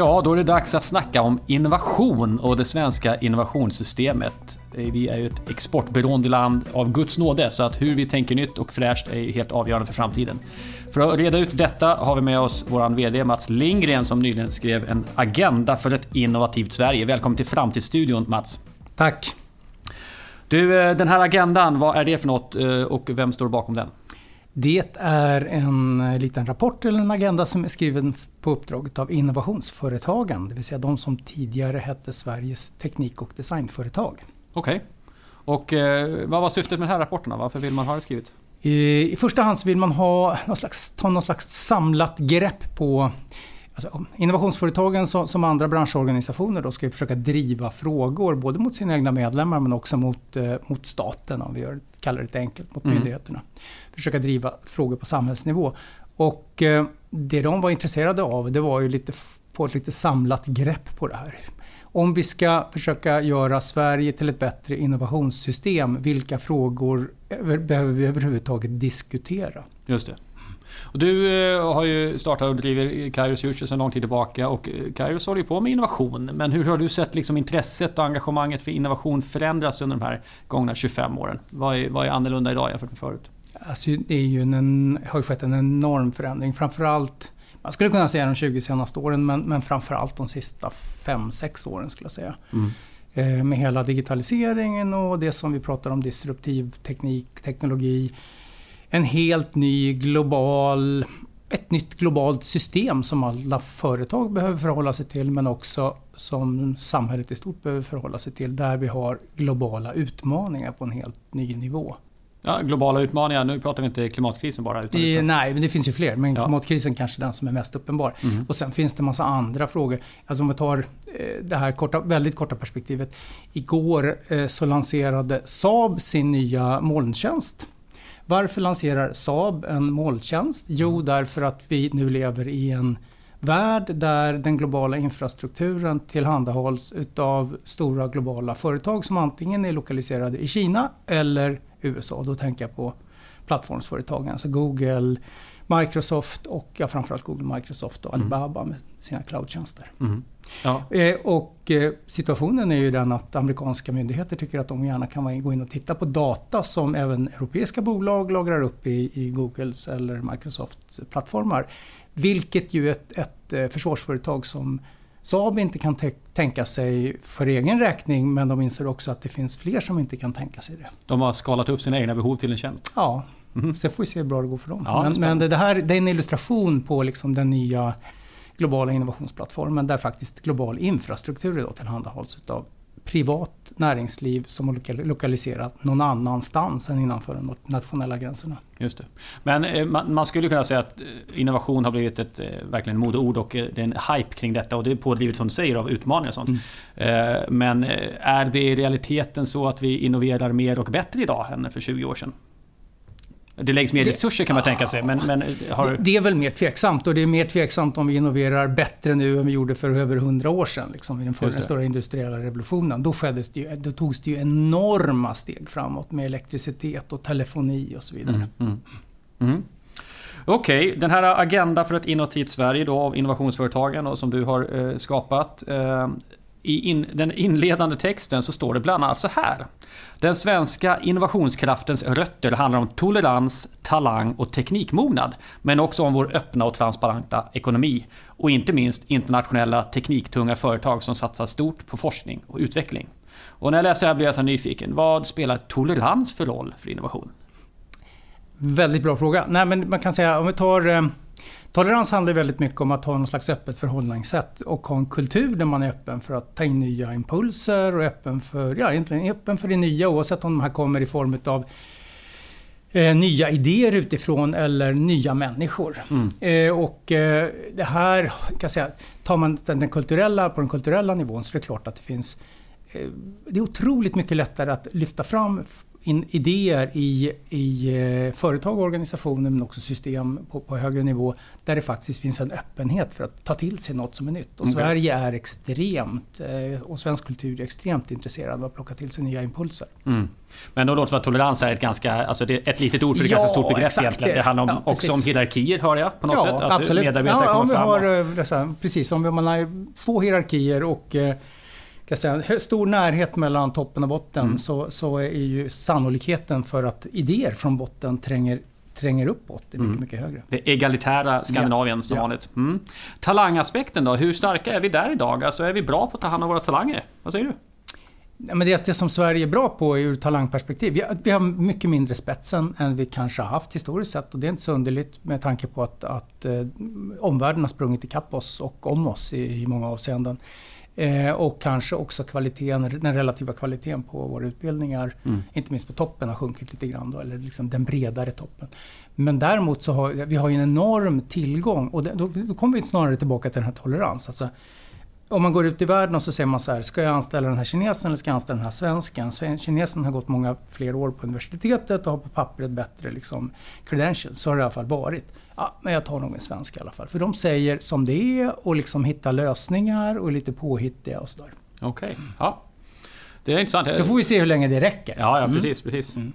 Ja, då är det dags att snacka om innovation och det svenska innovationssystemet. Vi är ju ett exportberoende land av Guds nåde, så att hur vi tänker nytt och fräscht är helt avgörande för framtiden. För att reda ut detta har vi med oss vår VD Mats Lindgren som nyligen skrev en agenda för ett innovativt Sverige. Välkommen till Framtidsstudion Mats. Tack. Du, eh, den här agendan, vad är det för något eh, och vem står bakom den? Det är en eh, liten rapport eller en agenda som är skriven på uppdraget av innovationsföretagen. Det vill säga de som tidigare hette Sveriges teknik och designföretag. Okej. Okay. Och eh, vad var syftet med den här rapporten? Varför vill man ha det skrivet? I, I, första hand så vill man ha någon slags, ta någon slags samlat grepp på Alltså, innovationsföretagen som, som, andra branschorganisationer då ska ju försöka driva frågor både mot sina egna medlemmar men också mot, eh, mot staten om vi gör, kallar det enkelt, mot mm. myndigheterna. Försöka driva frågor på samhällsnivå. Och eh, det de var intresserade av det var ju lite på ett lite samlat grepp på det här. Om vi ska försöka göra Sverige till ett bättre innovationssystem, vilka frågor behöver vi överhuvudtaget diskutera? Just det. Och du eh, har ju startat och driver Kairos Future sedan lång tid tillbaka och eh, Kairos håller ju på med innovation. Men hur har du sett liksom intresset och engagemanget för innovation förändras under de här gångna 25 åren? Vad är, vad är annorlunda idag jämfört med förut? Alltså, det är ju en, har ju skett en enorm förändring. Framförallt man skulle kunna säga de 20 senaste åren men, men framförallt de sista 5-6 åren skulle jag säga. Mm. Eh, med hela digitaliseringen och det som vi pratar om disruptiv teknik, teknologi en helt ny global ett nytt globalt system som alla företag behöver förhålla sig till men också som samhället i stort behöver förhålla sig till. Där vi har globala utmaningar på en helt ny nivå. Ja, globala utmaningar, nu pratar vi inte klimatkrisen bara. Utan I, nej, men det finns ju fler. Men ja. klimatkrisen kanske är den som är mest uppenbar. Mm. Och sen finns det en massa andra frågor. Alltså om vi tar eh, det här korta, väldigt korta perspektivet. Igår eh, så lanserade Saab sin nya molntjänst. Varför lanserar Saab en molntjänst? Jo, mm. därför att vi nu lever i en värld där den globala infrastrukturen tillhandahålls utav stora globala företag som antingen är lokaliserade i Kina eller USA. Då tänker jag på plattformsföretagen, alltså Google, Microsoft och ja, framförallt Google, Microsoft och mm. Alibaba med sina cloudtjänster. Mm. Ja. Eh, och eh, situationen är ju den att amerikanska myndigheter tycker att de gärna kan gå in och titta på data som även europeiska bolag lagrar upp i, i Googles eller Microsofts plattformar. Vilket ju ett, ett eh, försvarsföretag som Saab inte kan tänka sig för egen räkning men de inser också att det finns fler som inte kan tänka sig det. De har skalat upp sina egna behov till en tjänst? Ja, mm. sen får vi se hur bra det går för dem. Ja, men, men det, här det är en illustration på liksom den nya globala innovationsplattformen där faktiskt global infrastruktur idag tillhandahålls utav privat näringsliv som är lokaliserat någon annanstans än innanför de nationella gränserna. Just det. Men eh, man skulle kunna säga att eh, innovation har blivit ett eh, verkligen modeord och det är en hype kring detta och det är pådrivet som du säger av utmaningar och sånt. Mm. Men är det i realiteten så att vi innoverar mer och bättre idag än för 20 år sedan? Det läggs mer resurser kan man tänka sig. Men, men har... det, är väl mer tveksamt och det är mer tveksamt om vi innoverar bättre nu än vi gjorde för över hundra år sedan. Liksom, I den förra stora industriella revolutionen. Då, skeddes det ju, då togs det ju enorma steg framåt med elektricitet och telefoni och så vidare. Mm, mm. Mm. Okej, okay, den här Agenda för ett innovativt Sverige då, av innovationsföretagen och som du har eh, skapat. Eh, i in, den inledande texten så står det bland annat så här. Den svenska innovationskraftens rötter handlar om tolerans, talang och teknikmognad. Men också om vår öppna och transparenta ekonomi. Och inte minst internationella tekniktunga företag som satsar stort på forskning och utveckling. Och när jag läser det här blir jag så nyfiken. Vad spelar tolerans för roll för innovation? Väldigt bra fråga. Nej, men man kan säga om vi tar eh, Tolerans handlar väldigt mycket om att ha någon slags öppet förhållningssätt och ha en kultur där man är öppen för att ta in nya impulser och öppen för, ja, egentligen öppen för det nya oavsett om de här kommer i form av eh, nya idéer utifrån eller nya människor. Mm. Eh, och eh, det här, kan jag säga, tar man den kulturella, på den kulturella nivån så är det klart att det finns eh, det är otroligt mycket lättare att lyfta fram in idéer i, i eh, företag och organisationer men också system på, på högre nivå där det faktiskt finns en öppenhet för att ta till sig något som är nytt. Och okay. Sverige är extremt, eh, och svensk kultur är extremt intresserad av att plocka till sig nya impulser. Mm. Men då låter det som att tolerans är ett ganska, alltså det är ett litet ord för ett ja, ganska stort begrepp exakt. egentligen. Det handlar om, ja, också om hierarkier hör jag på något ja, sätt? Att absolut. medarbetare ja, kommer fram? Har, dessa, precis, om man har få hierarkier och ska säga, stor närhet mellan toppen och botten mm. så, så är ju sannolikheten för att idéer från botten tränger tränger uppåt är mycket, mm. mycket högre. Det egalitära Skandinavien ja. som ja. vanligt. Mm. Talangaspekten då, hur starka är vi där idag? Alltså är vi bra på att ta hand om våra talanger? Vad säger du? Ja, men det, det som Sverige är bra på ur talangperspektiv, vi, vi har mycket mindre spetsen än vi kanske har haft historiskt sett och det är inte så underligt med tanke på att, att eh, omvärlden har sprungit ikapp oss och om oss i, i många avseenden. Eh, och kanske också kvaliteten, den relativa kvaliteten på våra utbildningar, mm. inte minst på toppen, har sjunkit lite grann. Då, eller liksom den bredare toppen. Men däremot så har vi har en enorm tillgång och det, då, då kommer vi snarare tillbaka till den här tolerans. Alltså, om man går ut i världen och så säger man så här, ska jag anställa den här kinesen eller ska jag anställa den här svensken? Kinesen har gått många fler år på universitetet och har på pappret bättre liksom, credentials. Så har det i alla fall varit. Ja, men jag tar nog en svensk i alla fall. För de säger som det är och liksom hittar lösningar och är lite påhittiga och sådär. Okej, okay. ja. Det är intressant. Så får vi se hur länge det räcker. Ja, ja precis. Mm. precis. Mm.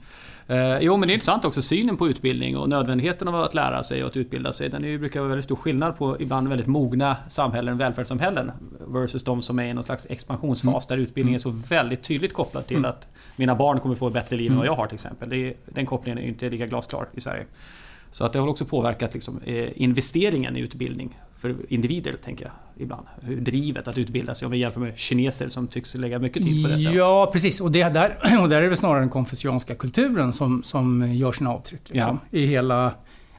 Eh, jo, men det är intressant också synen på utbildning och nödvändigheten av att lära sig och att utbilda sig. Den är, brukar vara väldigt stor skillnad på ibland väldigt mogna samhällen, välfärdssamhällen versus de som är i någon slags expansionsfas mm. där utbildning är så väldigt tydligt kopplad till mm. att mina barn kommer få ett bättre liv än vad mm. jag har till exempel. Det den kopplingen är inte lika glasklar i Sverige. Så att det har också påverkat liksom, eh, investeringen i utbildning för individer, tänker jag ibland. Drivet att utbilda sig om vi jämför med kineser som tycks lägga mycket tid på detta. Ja, precis. Och, det där, och där är det snarare den konfucianska kulturen som, som gör sina avtryck. Liksom, ja. I hela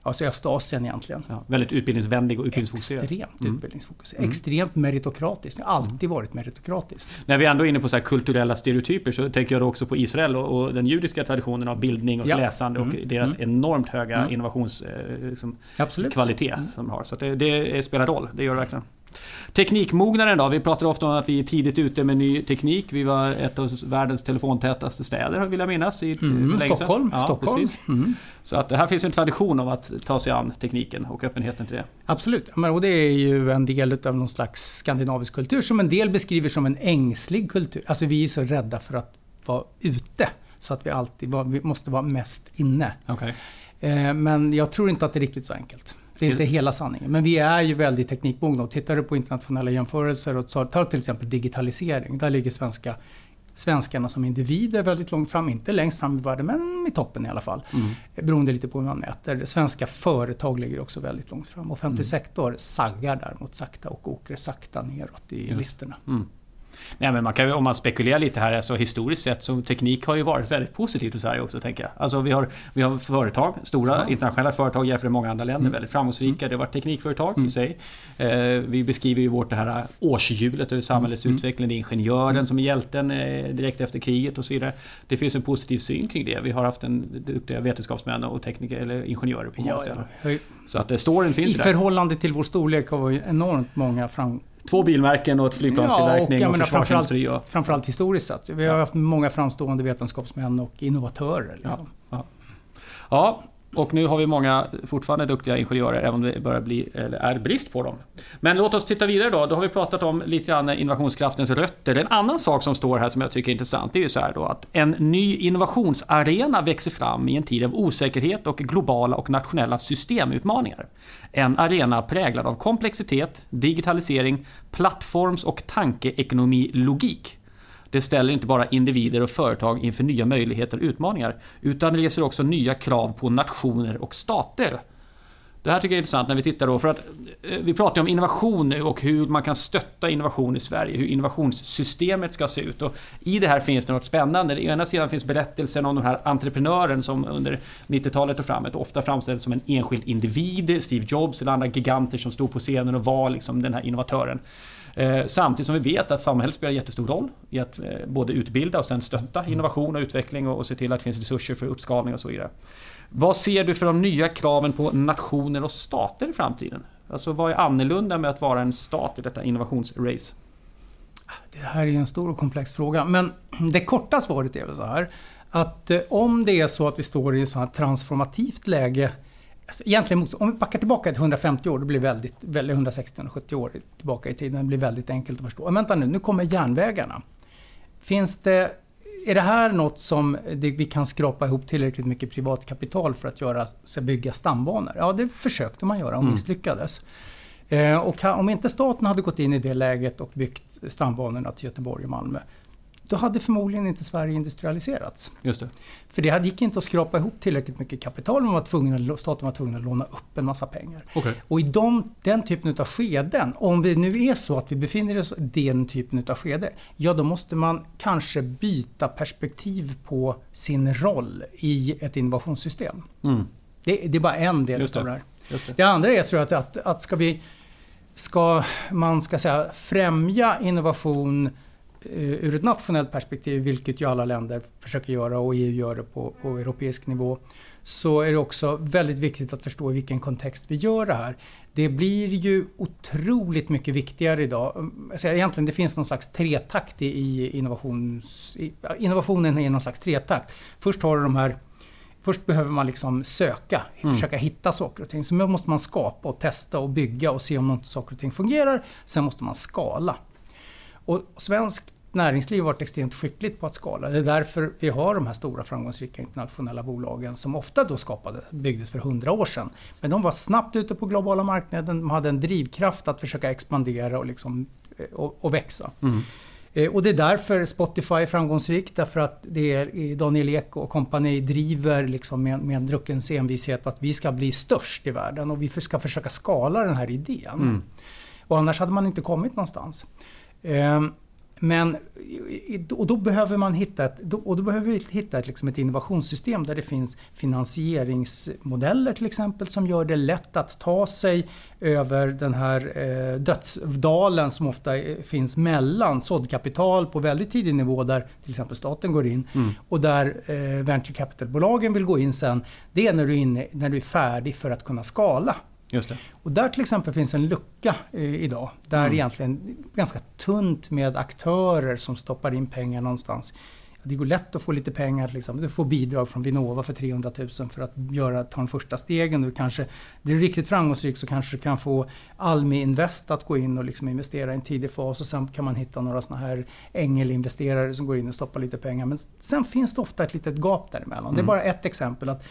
alltså Östasien egentligen. Ja, väldigt utbildningsvänlig och utbildningsfokuserad. Extremt mm. utbildningsfokuserad. Mm. Extremt meritokratiskt. Det har alltid varit meritokratiskt. När vi ändå är inne på så kulturella stereotyper så tänker jag också på Israel och, och den judiska traditionen av bildning och ja. läsande och mm. deras mm. enormt höga mm. innovationskvalitet eh, liksom, mm. som de har. Så det, det spelar roll, det gör det verkligen. Teknikmognaden då? Vi pratar ofta om att vi är tidigt ute med ny teknik. Vi var ett av världens telefontätaste städer vill jag minnas. I, mm, Stockholm. Ja, Stockholm. Mm. Så att här finns en tradition av att ta sig an tekniken och öppenheten till det. Absolut. och det är ju en del av någon slags skandinavisk kultur som en del beskriver som en ängslig kultur. Alltså vi är så rädda för att vara ute. Så att vi alltid vi måste vara mest inne. Okay. Eh, men jag tror inte att det är riktigt så enkelt. Det är inte hela sanningen. Men vi är ju väldigt teknikmogna. tittar du på internationella jämförelser och tar till exempel digitalisering. Där ligger svenska, svenskarna som individer väldigt långt fram. Inte längst fram i världen, men i toppen i alla fall. Mm. Beroende lite på hur man mäter. Svenska företag ligger också väldigt långt fram. Offentlig mm. sektor saggar däremot sakta och åker sakta neråt i Just. listorna. Mm. Nej, men man kan, om man spekulerar lite här, alltså historiskt sett så teknik har ju varit väldigt positivt i Sverige också tänker jag. Alltså vi har, vi har företag, stora ja. internationella företag jämfört med många andra länder, mm. väldigt framgångsrika. Mm. Det har varit teknikföretag mm. i sig. Eh, vi beskriver ju vårt det här årshjulet över samhällets mm. utveckling. Det är ingenjören mm. som är hjälten eh, direkt efter kriget och så vidare. Det finns en positiv syn kring det. Vi har haft en duktiga vetenskapsmän och tekniker eller ingenjörer på många ställen. Ja. Så att eh, storyn finns I där. I förhållande till vår storlek har vi enormt många fram Två bilmärken och ett flygplanstillverkning ja, och, och försvarsindustri. Framförallt, framförallt historiskt sett. Vi har haft många framstående vetenskapsmän och innovatörer. Liksom. Ja, ja och nu har vi många fortfarande duktiga ingenjörer, även om det börjar bli, eller är brist på dem. Men låt oss titta vidare då. Då har vi pratat om lite grann innovationskraftens rötter. En annan sak som står här som jag tycker är intressant, det är ju så här då att en ny innovationsarena växer fram i en tid av osäkerhet och globala och nationella systemutmaningar. En arena präglad av komplexitet, digitalisering, plattforms och tankeekonomi-logik. Det ställer inte bara individer och företag inför nya möjligheter och utmaningar, utan det reser också nya krav på nationer och stater. Det här tycker jag är intressant när vi tittar då, för att eh, vi pratar om innovation nu och hur man kan stötta innovation i Sverige, hur innovationssystemet ska se ut. Och I det här finns det något spännande. Å ena sidan finns berättelsen om den här entreprenören som under 90-talet och framåt ofta framställdes som en enskild individ, Steve Jobs eller andra giganter som stod på scenen och var liksom den här innovatören. Eh, samtidigt som vi vet att samhället spelar jättestor roll i att eh, både utbilda och sen stötta innovation och utveckling och se till att det finns resurser för uppskalning och så vidare. Vad ser du för de nya kraven på nationer och stater i framtiden? Alltså vad är annorlunda med att vara en stat i detta innovationsrace? Det här är en stor och komplex fråga, men det korta svaret är väl så här att eh, om det är så att vi står i ett sånt här transformativt läge Alltså egentligen, om vi backar tillbaka till 150 år, det blir väldigt, väldigt 160-170 år tillbaka i tiden, det blir väldigt enkelt att förstå. Men vänta nu, nu kommer järnvägarna. Finns det, är det här något som det, vi kan skrapa ihop tillräckligt mycket privat kapital för att göra, så bygga stambanor? Ja, det försökte man göra och mm. misslyckades. Eh, och om inte staten hade gått in i det läget och byggt stambanorna till Göteborg och Malmö, då hade förmodligen inte Sverige industrialiserats. Just det. För det gick inte att skrapa ihop tillräckligt mycket kapital. Man var tvungen, staten var tvungen att låna upp en massa pengar. Okay. Och i de, den typen av skeden, om det nu är så att vi befinner oss i den typen av skede, ja då måste man kanske byta perspektiv på sin roll i ett innovationssystem. Mm. Det, det, är bara en del Just av det här. Just det. det andra är tror jag, att, att, att ska vi ska man ska säga, främja innovation ur ett nationellt perspektiv, vilket ju alla länder försöker göra och EU gör det på, på europeisk nivå, så är det också väldigt viktigt att förstå i vilken kontext vi gör det här. Det blir ju otroligt mycket viktigare idag. Alltså egentligen det finns någon slags tretakt i innovations... Innovationen är någon slags tretakt. Först har du de här Först behöver man liksom söka, mm. försöka hitta saker och ting. Sen måste man skapa och testa och bygga och se om saker och ting fungerar. Sen måste man skala. Och svenskt näringsliv varit extremt skickligt på att skala. Det är därför vi har de här stora framgångsrika internationella bolagen som ofta då skapade, byggdes för hundra år sedan. Men de var snabbt ute på globala marknaden, de hade en drivkraft att försöka expandera och, liksom, eh, och, och växa. Mm. Eh, och det är därför Spotify är framgångsrikt, därför att det är Daniel Ek och kompani driver liksom med, med en druckens envishet att vi ska bli störst i världen och vi ska försöka skala den här idén. Mm. Och annars hade man inte kommit någonstans. Ehm, men och då behöver man hitta ett, och då behöver vi hitta ett, liksom ett innovationssystem där det finns finansieringsmodeller till exempel som gör det lätt att ta sig över den här eh, dödsdalen som ofta eh, finns mellan såddkapital på väldigt tidig nivå där till exempel staten går in mm. och där eh, venture capital-bolagen vill gå in sen. Det är när du är, inne, när du är färdig för att kunna skala. Just det. Och där till exempel finns en lucka eh, idag. Där mm. egentligen ganska tunt med aktörer som stoppar in pengar någonstans. Det går lätt att få lite pengar. Liksom. Du får bidrag från Vinnova för 300 000 för att göra, ta de första stegen. Du kanske, blir du riktigt framgångsrik så kanske du kan få Almi Invest att gå in och liksom investera i en tidig fas och sen kan man hitta några såna här ängelinvesterare som går in och stoppar lite pengar. Men sen finns det ofta ett litet gap däremellan. Mm. Det är mm. bara ett exempel. att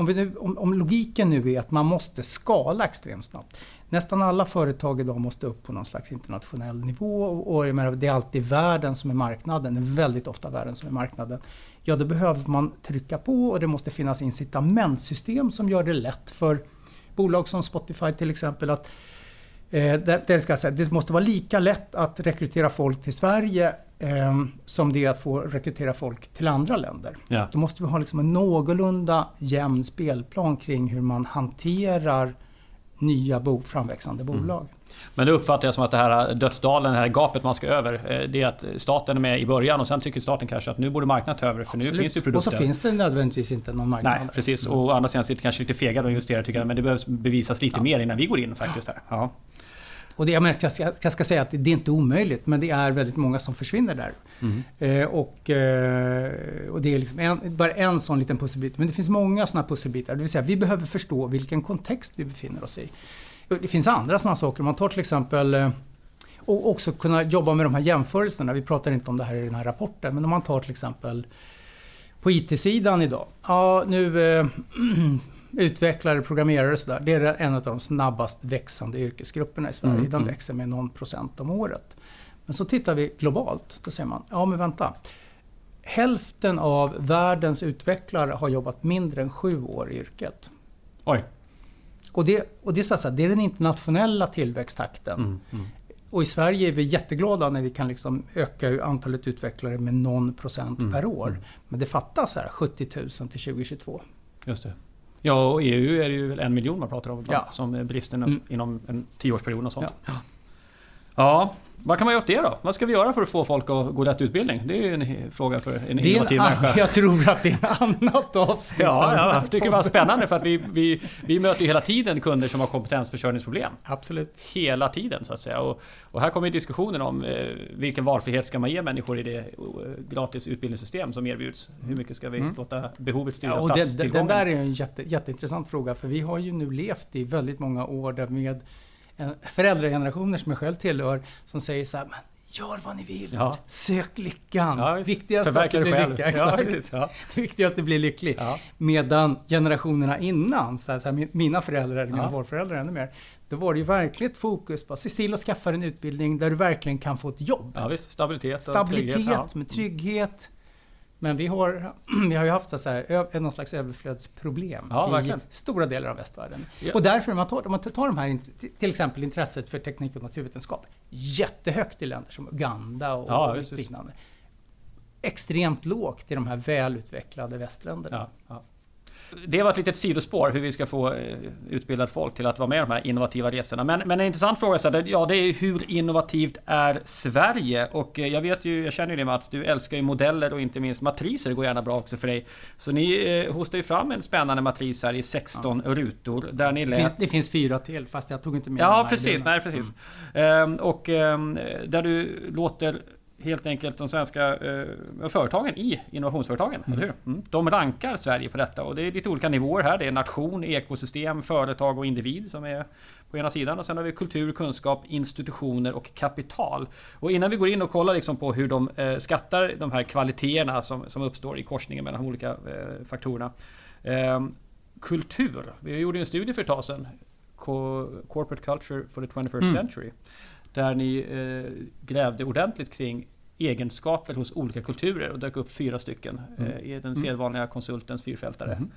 om, nu, om, om, logiken nu är att man måste skala extremt snabbt. Nästan alla företag idag måste upp på någon slags internationell nivå och jag menar, det är alltid världen som är marknaden, det är väldigt ofta världen som är marknaden. Ja, då behöver man trycka på och det måste finnas incitamentsystem som gör det lätt för bolag som Spotify till exempel att eh, det, ska säga, det måste vara lika lätt att rekrytera folk till Sverige som det är att få rekrytera folk till andra länder. Ja. Då måste vi ha liksom en någorlunda jämn spelplan kring hur man hanterar nya bo, framväxande mm. bolag. Mm. Men det uppfattar jag som att det här dödsdalen, det här gapet man ska över, eh, det är att staten är med i början och sen tycker staten kanske att nu borde marknaden ta över för Absolut. nu finns ju produkter. Och så finns det nödvändigtvis inte någon marknad. Nej, precis. Och å andra sidan sitter kanske lite fega och investerar tycker jag, men det behövs bevisas lite ja. mer innan vi går in faktiskt. Här. Ja. Och det, jag, menar, jag, ska, jag ska säga att det är inte omöjligt, men det är väldigt många som försvinner där. Mm. Eh, och, eh, och det är liksom en, bara en sån liten pusselbit. Men det finns många sådana pusselbitar. Det vill säga, vi behöver förstå vilken kontext vi befinner oss i. Det finns andra sådana saker. Man tar till exempel eh, och också kunna jobba med de här jämförelserna. Vi pratar inte om det här i den här rapporten, men om man tar till exempel på IT-sidan idag. Ja, nu eh, utvecklare, programmerare och sådär. Det är en av de snabbast växande yrkesgrupperna i Sverige. Mm, de mm. växer med någon procent om året. Men så tittar vi globalt. Då säger man, ja men vänta. Hälften av världens utvecklare har jobbat mindre än sju år i yrket. Oj. Och det, och det, är, så här, det är den internationella tillväxttakten. Mm, mm. Och i Sverige är vi jätteglada när vi kan liksom öka antalet utvecklare med någon procent mm, per år. Mm. Men det fattas här 70 000 till 2022. Just det. Ja, och EU är det ju väl en miljon man pratar om ja. som bristen mm. inom en tioårsperiod och sånt. Ja. ja. Vad kan man göra åt det då? Vad ska vi göra för att få folk att gå rätt utbildning? Det är ju en fråga för en innovativ människa. Jag tror att det är ett annat avsnitt. Ja, ja, jag tycker det var spännande för att vi, vi, vi möter ju hela tiden kunder som har kompetensförsörjningsproblem. Absolut. Hela tiden så att säga. Och, och här kommer diskussionen om eh, vilken valfrihet ska man ge människor i det eh, gratis utbildningssystem som erbjuds? Hur mycket ska vi mm. låta behovet styra ja, och det, Den där är en jätte, jätteintressant fråga för vi har ju nu levt i väldigt många år där med föräldragenerationer som jag själv tillhör som säger så här, men gör vad ni vill, ja. sök lyckan. Ja, Viktigast att du blir lycka. Exakt. Ja, det viktigaste är att bli lycklig. Medan generationerna innan, så här, så här, mina föräldrar, mina ja. farföräldrar ännu mer, då var det ju verkligen ett fokus på Cecilia skaffa en utbildning där du verkligen kan få ett jobb. Ja, visst. Stabilitet, Stabilitet trygghet, med trygghet. Men vi har, vi har ju haft så här, någon slags överflödsproblem ja, i stora delar av västvärlden. Ja. Och därför, om man, tar, om man tar de här, till exempel intresset för teknik och naturvetenskap, jättehögt i länder som Uganda och, ja, liknande. Extremt lågt i de här välutvecklade västländerna. Ja, det var ett litet sidospår hur vi ska få eh, utbildat folk till att vara med i de här innovativa resorna. Men, men en intressant fråga så här, ja, det är hur innovativt är Sverige? Och eh, jag vet ju, jag känner ju det Mats, du älskar ju modeller och inte minst matriser. Går gärna bra också för dig. Så ni eh, hostar ju fram en spännande matris här i 16 ja. rutor. Där ni lät... Det finns fyra till, fast jag tog inte med Ja, precis. Nej, precis. Mm. Ehm, och ehm, där du låter helt enkelt de svenska eh, företagen i innovationsföretagen. Mm. Eller hur? Mm. De rankar Sverige på detta och det är lite olika nivåer här. Det är nation, ekosystem, företag och individ som är på ena sidan. Och sen har vi kultur, kunskap, institutioner och kapital. Och innan vi går in och kollar liksom på hur de eh, skattar de här kvaliteterna som, som uppstår i korsningen mellan de olika eh, faktorerna. Ehm, kultur. Vi gjorde en studie för ett tag sedan. Corporate Culture for the 21st mm. Century. Där ni eh, grävde ordentligt kring egenskaper hos olika kulturer och dök upp fyra stycken mm. eh, i den mm. sedvanliga konsultens fyrfältare. Mm.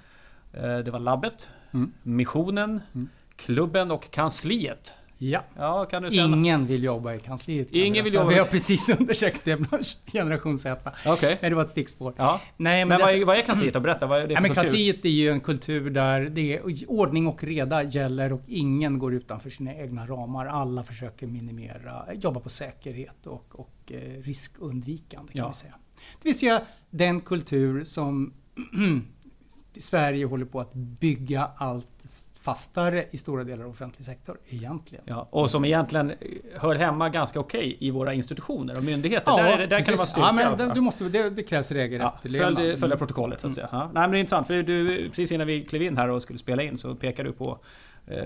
Eh, det var labbet, mm. missionen, mm. klubben och kansliet. Ja. ja kan du Ingen vill jobba i kansliet. Ingen vill jobba Vi har precis undersökt det bland generation Z. Okay. Men det var ett stickspår. Ja. Nej, men, men vad, är, vad är kansliet då? Berätta, vad är det för ja, men Kansliet är ju en kultur där det är, ordning och reda gäller och ingen går utanför sina egna ramar. Alla försöker minimera, jobba på säkerhet och, och eh, riskundvikande kan ja. vi säga. Det vill säga den kultur som Sverige håller på att bygga allt fastare i stora delar av offentlig sektor egentligen. Ja, och som egentligen hör hemma ganska okej i våra institutioner och myndigheter. Ja, där, där kan det vara styrka. Ja, men det, du måste, det, det krävs regler ja. Följ, följa protokollet så att säga. Ja. Nej, men det är intressant för du, precis innan vi klev in här och skulle spela in så pekade du på eh,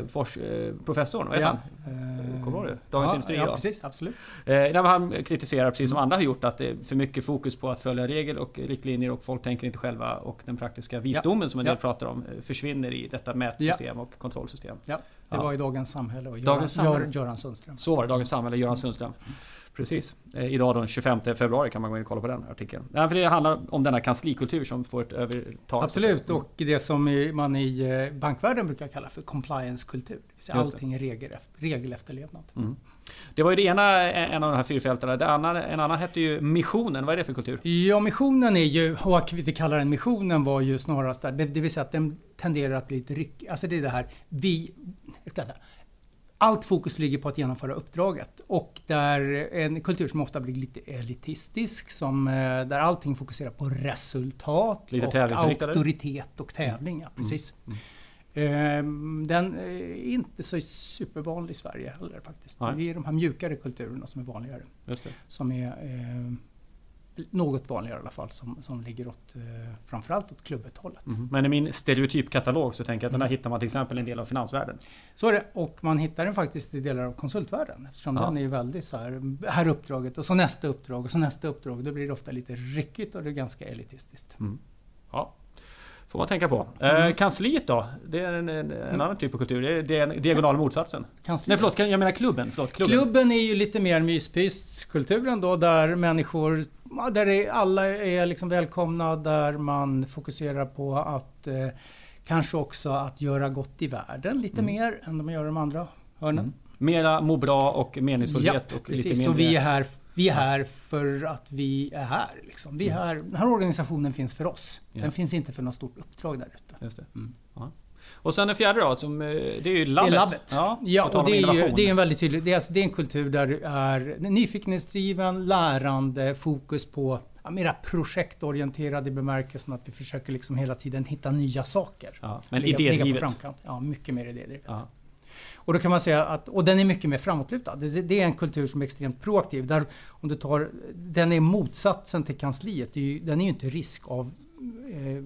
fors, eh, professorn, vad heter ja. han? Eh, Kommer du ihåg det? Dagens ja, Industri ja, precis, absolut. Eh, han kritiserar, precis som andra har gjort, att det är för mycket fokus på att följa regel och riktlinjer och folk tänker inte själva och den praktiska visdomen ja. som en del pratar om eh, försvinner i detta mätsystem och kontrollsystem. Ja, det var i Dagens Samhälle och Göran, Göran, Göran Sundström. Så var det, Dagens Samhälle, Göran Sundström. Precis. Eh, idag den 25 februari kan man gå in och kolla på den artikeln. Nej, för det handlar om denna kanslikultur som får ett övertag. Absolut, och det som man i eh, bankvärlden brukar kalla för compliance-kultur. Allting är regelefterlevnad. Mm. Det var ju det ena, en av de här fyrfältarna. Det andra, en annan hette ju Missionen. Vad är det för kultur? Ja, Missionen är ju, och vi kallar den Missionen var ju snarast där, det, det vill säga att den tenderar att bli lite ryckig. Alltså det är det här, vi, allt fokus ligger på att genomföra uppdraget och där en kultur som ofta blir lite elitistisk, som, eh, där allting fokuserar på resultat lite och auktoritet och tävling. Ja, precis. Mm. Mm. Den är inte så supervanlig i Sverige heller faktiskt. Nej. Det är de här mjukare kulturerna som är vanligare. Som är eh, något vanligare i alla fall, som, som ligger åt, eh, framförallt åt klubbethållet. Mm. Men i min stereotypkatalog så tänker jag att den här mm. hittar man till exempel en del av finansvärlden. Så är det, och man hittar den faktiskt i delar av konsultvärlden eftersom ja. den är väldigt så här, här uppdraget och så nästa uppdrag och så nästa uppdrag. Då blir det ofta lite ryckigt och det är ganska elitistiskt. Mm. Ja, Får man tänka på. Eh, mm. kansliet då? Det är en, en, en mm. annan typ av kultur. Det är, det är diagonal motsatsen. Kansliet. Nej förlåt, jag menar klubben. Förlåt, klubben. klubben är ju lite mer myspyskulturen då där människor där är, alla är liksom välkomna, där man fokuserar på att eh, kanske också att göra gott i världen lite mm. mer än de gör de andra hörnen. Mm. Mera må bra och meningsfullhet. Ja, och precis. Lite mindre... Så vi är här, vi är här för att vi är här. Liksom. Vi är mm. här. Den här organisationen finns för oss. Ja. Den finns inte för något stort uppdrag där ute. Mm. Och sen den fjärde då, som, eh, det är ju labbet. Det är labbet. Ja, ja och det är, ju, det är en väldigt tydlig... Det är, alltså, det är en kultur där du är nyfikenhetsdriven, lärande, fokus på ja, mera projektorienterad i bemärkelsen att vi försöker liksom hela tiden hitta nya saker. Ja, men idédrivet? Ja, mycket mer idédrivet. Ja. Och då kan man säga att, och den är mycket mer framåtlutad. Det är en kultur som är extremt proaktiv. Där om du tar, den är motsatsen till kansliet. Den är ju inte risk av eh,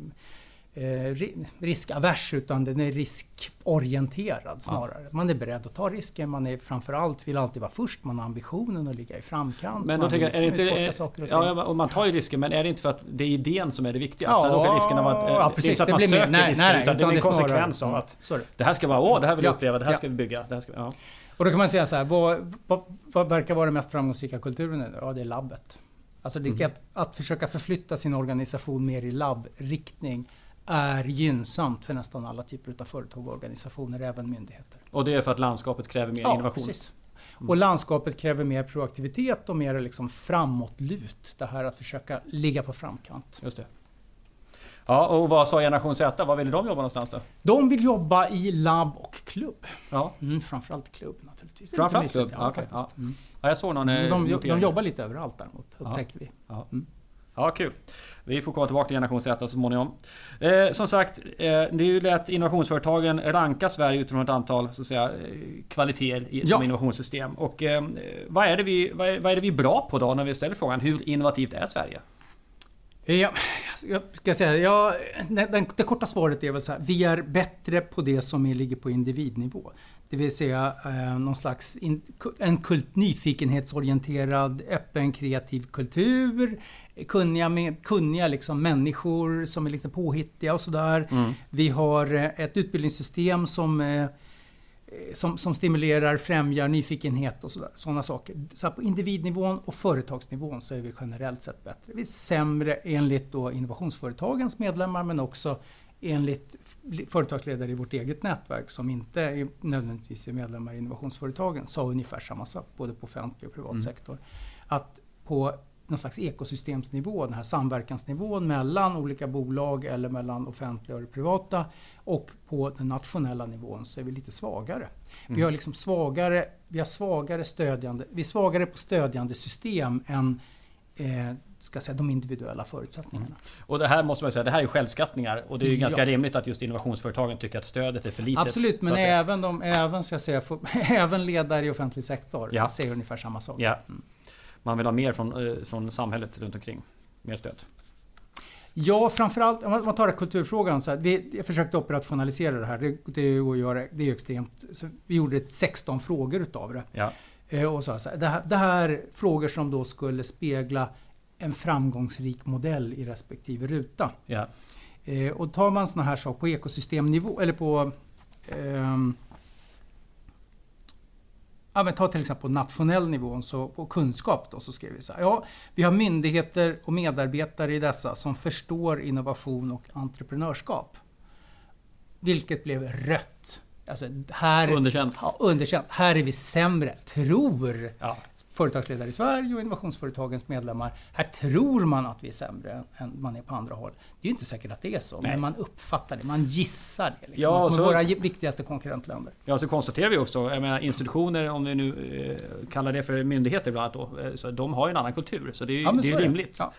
eh, riskavers utan den är riskorienterad snarare. Ja. Man är beredd att ta risker, man är framförallt vill alltid vara först, man har ambitionen att ligga i framkant. Men då tänker, är liksom inte, saker och, ja, och man tar ju risker, men är det inte för att det är idén som är det viktiga? Ja, så då riskerna vara, ja, precis, det är inte att man söker nej, risker, nej, utan, utan det är en konsekvens av att Sorry. det här ska vara, åh, det här vill jag uppleva, det här ska vi bygga. Det här ska, ja. Och då kan man säga så här, vad, vad, vad verkar vara den mest framgångsrika kulturen? Ja, det är labbet. Alltså det, mm. att, att försöka förflytta sin organisation mer i labbriktning är gynnsamt för nästan alla typer av företag och organisationer, även myndigheter. Och det är för att landskapet kräver mer ja, innovation? Precis. Mm. Och landskapet kräver mer proaktivitet och mer liksom framåtlut. Det här att försöka ligga på framkant. Just det. Ja, och vad sa Generation Z? Var ville de jobba någonstans då? De vill jobba i labb och klubb. Ja. Mm, framförallt klubb naturligtvis. Framförallt klubb? Ja, okay. ja. Mm. ja, jag såg någon de, de, de jobbar lite överallt däremot, upptäckte ja. vi. Mm. Ja, kul. Vi får komma tillbaka till generation Z så småningom. Eh, som sagt, eh, det är ju lätt innovationsföretagen rankar Sverige utifrån ett antal så att säga, eh, kvaliteter i, ja. som innovationssystem. Och eh, vad, är det vi, vad är, vad, är, det vi är bra på då när vi ställer frågan hur innovativt är Sverige? Ja, jag ska säga, ja, det, det korta svaret är väl så här, vi är bättre på det som ligger på individnivå. Det vill säga eh, någon slags in, en kult, nyfikenhetsorienterad, öppen, kreativ kultur. Kunniga, med, kunniga liksom människor som är lite påhittiga och sådär. Mm. Vi har eh, ett utbildningssystem som eh, som, som, stimulerar, främjar nyfikenhet och sådana saker. Så på individnivån och företagsnivån så är vi generellt sett bättre. Vi är sämre enligt då innovationsföretagens medlemmar men också enligt företagsledare i vårt eget nätverk som inte är nödvändigtvis är medlemmar i innovationsföretagen sa ungefär samma sak både på offentlig och privat mm. sektor. Att på någon slags ekosystemsnivå, den här samverkansnivån mellan olika bolag eller mellan offentliga och privata och på den nationella nivån så är vi lite svagare. Mm. Vi har liksom svagare, vi har svagare stödjande, vi är svagare på stödjande system än eh, ska säga, de individuella förutsättningarna. Mm. Och det här måste man säga, det här är självskattningar och det är ju ganska rimligt att just innovationsföretagen tycker att stödet är för litet. Absolut, men även, de, även, ska säga, för, även ledare i offentlig sektor ja. säger ungefär samma sak. Ja. Mm. Man vill ha mer från, eh, från samhället runt omkring. Mer stöd. Ja, framförallt om man tar det kulturfrågan. Så här, vi, jag försökte operationalisera det här. Det, det, att göra, det är extremt... vi gjorde 16 frågor utav det. Ja. Eh, och så, det, här, det här är frågor som då skulle spegla en framgångsrik modell i respektive ruta. Ja. Eh, och tar man sådana här saker på ekosystemnivå eller på eh, Ja, men ta till exempel på nationell nivå, så på kunskap då, så skriver vi så här. Ja, vi har myndigheter och medarbetare i dessa som förstår innovation och entreprenörskap. Vilket blev rött. Alltså, här, underkänt. Ja, underkänt. Här är vi sämre, tror ja företagsledare i Sverige och innovationsföretagens medlemmar. Här tror man att vi är sämre än man är på andra håll. Det är ju inte säkert att det är så, Nej. men man uppfattar det, man gissar det. Liksom, ja, så, våra viktigaste konkurrentländer. Ja, så konstaterar vi också, jag menar institutioner, om vi nu eh, kallar det för myndigheter bland annat då, eh, så de har ju en annan kultur, så det är ju ja, det är rimligt. Ja.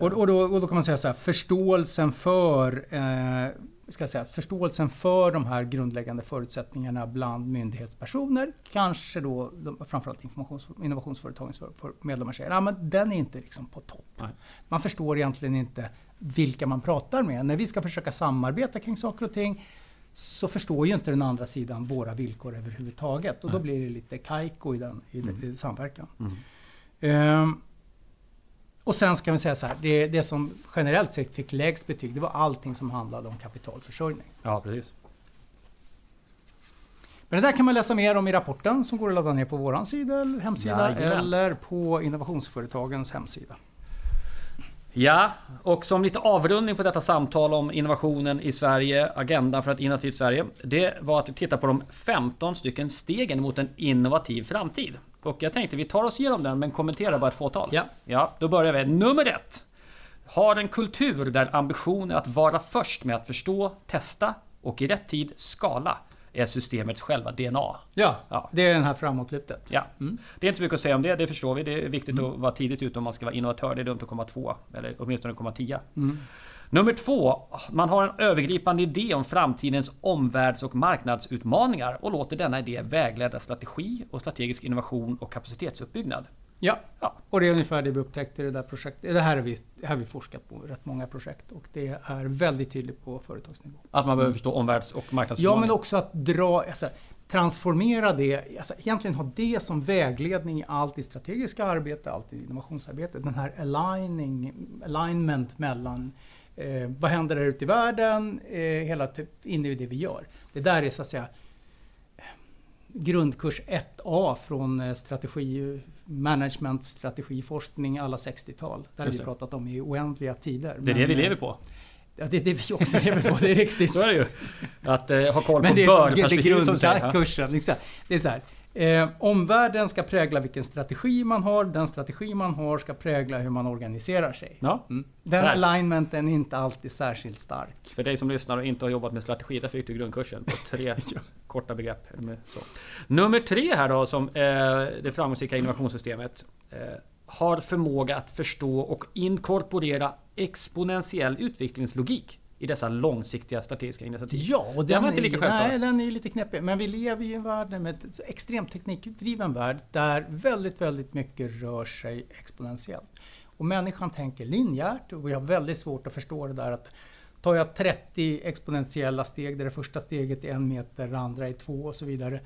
Och, och, då, och, då, kan man säga så här, förståelsen för eh, ska säga, förståelsen för de här grundläggande förutsättningarna bland myndighetspersoner, kanske då framförallt innovationsföretagens medlemmar säger, ja, men den är inte liksom på topp. Nej. Man förstår egentligen inte vilka man pratar med. När vi ska försöka samarbeta kring saker och ting så förstår ju inte den andra sidan våra villkor överhuvudtaget och då blir det lite kajko i, den, i, mm. i samverkan. Mm. Um, och sen ska vi säga så här, det, det som generellt sett fick lägst betyg, det var allting som handlade om kapitalförsörjning. Ja, precis. Men det där kan man läsa mer om i rapporten som går att ladda ner på vår sida eller hemsida Jajamän. eller på innovationsföretagens hemsida. Ja, och som lite avrundning på detta samtal om innovationen i Sverige, agendan för ett innovativt Sverige. Det var att titta på de 15 stycken stegen mot en innovativ framtid. Och jag tänkte vi tar oss igenom den men kommenterar bara ett fåtal. Ja. ja, då börjar vi. Nummer ett. Har en kultur där ambitionen är att vara först med att förstå, testa och i rätt tid skala är systemets själva DNA. Ja, ja. det är den här framåtlutet. Ja. Mm. Det är inte så mycket att säga om det, det förstår vi. Det är viktigt mm. att vara tidigt ute om man ska vara innovatör. Det är dumt att komma två, eller åtminstone komma tia. Mm. Nummer två, man har en övergripande idé om framtidens omvärlds och marknadsutmaningar och låter denna idé vägleda strategi och strategisk innovation och kapacitetsuppbyggnad. Ja, ja. och det är ungefär det vi upptäckte i det där projektet. Det här har vi, här har vi forskat på rätt många projekt och det är väldigt tydligt på företagsnivå. Att man behöver förstå omvärlds och marknadsutmaningar? Ja, men också att dra, alltså, transformera det, alltså egentligen ha det som vägledning i allt i strategiska arbete, allt i innovationsarbete. Den här aligning, alignment mellan Eh, vad händer där ute i världen? Eh, hela typ, in i det vi gör. Det där är så att säga grundkurs 1A från eh, strategi, management, strategiforskning alla 60-tal. Där har vi pratat om i oändliga tider. Det är Men, det vi lever på. Ja, det är det vi också lever på, det är riktigt. så är det ju. Att eh, ha koll på bördperspektivet som säger. Grundkursen, liksom. Det är så här. Eh, omvärlden ska prägla vilken strategi man har. Den strategi man har ska prägla hur man organiserar sig. Ja. Mm. Den Där. alignmenten är inte alltid särskilt stark. För dig som lyssnar och inte har jobbat med strategi, där fick du grundkursen på tre ja. korta begrepp. Så. Nummer tre här då, som eh, det framgångsrika innovationssystemet eh, har förmåga att förstå och inkorporera exponentiell utvecklingslogik i dessa långsiktiga strategiska initiativ. Ja, och den, den inte lika självklar. Nej, den är lite knepig. Men vi lever i en värld med en extremt teknikdriven värld där väldigt, väldigt mycket rör sig exponentiellt. Och människan tänker linjärt och vi har väldigt svårt att förstå det där att tar jag 30 exponentiella steg där det första steget är en meter, det andra är två och så vidare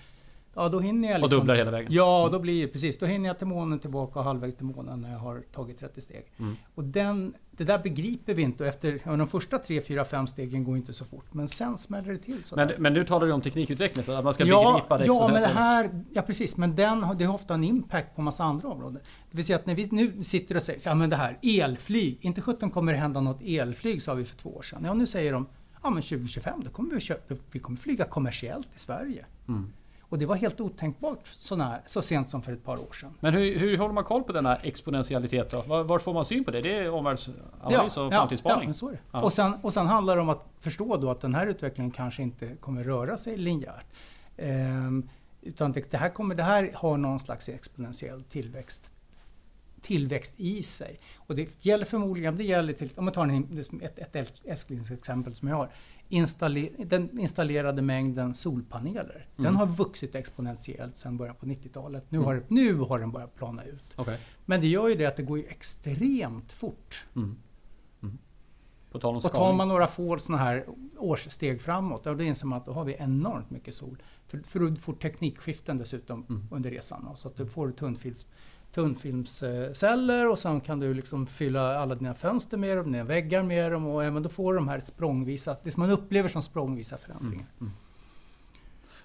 Ja, då hinner jag liksom, Och dubblar hela vägen? Ja, då blir precis. Då hinner jag till månen tillbaka och halvvägs till månen när jag har tagit 30 steg. Mm. Och den, det där begriper vi inte. Efter ja, de första 3, 4, 5 stegen går inte så fort. Men sen smäller det till. Men, men nu talar du om teknikutveckling, så att man ska ja, begripa det Ja, men det här, ja precis. Men den, det har ofta en impact på massa andra områden. Det vill säga att när vi nu sitter och säger, ja men det här, elflyg. Inte 17 kommer det hända något elflyg, sa vi för två år sedan. Ja, nu säger de, ja men 2025, då kommer vi, köpa, vi kommer flyga kommersiellt i Sverige. Mm. Och det var helt otänkbart såna, så sent som för ett par år sedan. Men hur, hur håller man koll på denna exponentialitet då? Var, var får man syn på det? Det är omvärldsanalys ja, och framtidsspaning? Ja, men så är det. Ja. Och, sen, och sen handlar det om att förstå då att den här utvecklingen kanske inte kommer röra sig linjärt. Ehm, utan det, det, här kommer, det här har någon slags exponentiell tillväxt tillväxt i sig. Och det gäller förmodligen, det gäller till, om man tar en, ett, ett älsklingsexempel som jag har installer, den installerade mängden solpaneler. Mm. Den har vuxit exponentiellt sedan början på 90-talet. Nu, mm. har, nu har den börjat plana ut. Okay. Men det gör ju det att det går extremt fort. Mm. mm. På tal om och tar man några få sådana här årssteg framåt, då inser man att då har vi enormt mycket sol. För, för du får teknikskiften dessutom mm. under resan. Så att du får tunnfils tunnfilmsceller och sen kan du liksom fylla alla dina fönster med dem, dina väggar med dem och även då får du de här språngvisa, det som man upplever som språngvisa förändringar. Mm. Mm.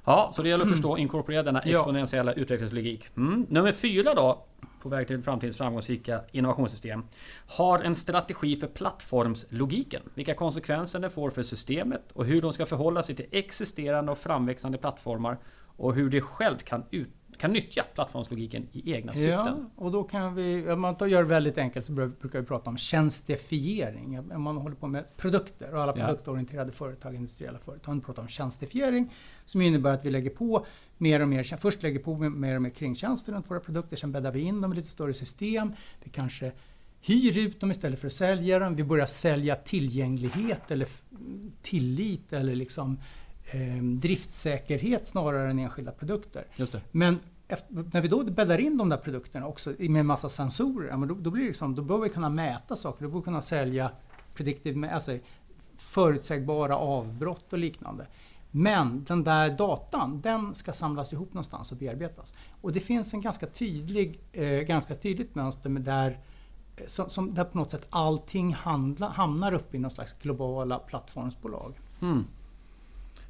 Ja, så det gäller att förstå och inkorporera denna exponentiella ja. utvecklingslogik. Mm. Nummer fyra då, på väg till framtidens framgångsrika innovationssystem, har en strategi för plattformslogiken. Vilka konsekvenser det får för systemet och hur de ska förhålla sig till existerande och framväxande plattformar och hur det självt kan ut kan nyttja plattformslogiken i egna syften. Ja, och då kan vi, om man gör det väldigt enkelt så brukar vi prata om tjänstifiering. Om man håller på med produkter och alla produktorienterade företag, industriella företag, pratar om tjänstifiering som innebär att vi lägger på mer och mer, först lägger på mer och mer kringtjänster runt våra produkter, sen bäddar vi in dem i lite större system. Vi kanske hyr ut dem istället för att sälja dem. Vi börjar sälja tillgänglighet eller tillit eller liksom eh, driftsäkerhet snarare än enskilda produkter. Men efter, när vi då bäddar in de där produkterna också med en massa sensorer, då, då, blir det liksom, då bör vi kunna mäta saker, då bör vi kunna sälja predictive, alltså förutsägbara avbrott och liknande. Men den där datan, den ska samlas ihop någonstans och bearbetas. Och det finns en ganska, tydlig, eh, ganska tydligt mönster med där, eh, som, som, där på något sätt allting handla, hamnar uppe i någon slags globala plattformsbolag. Mm.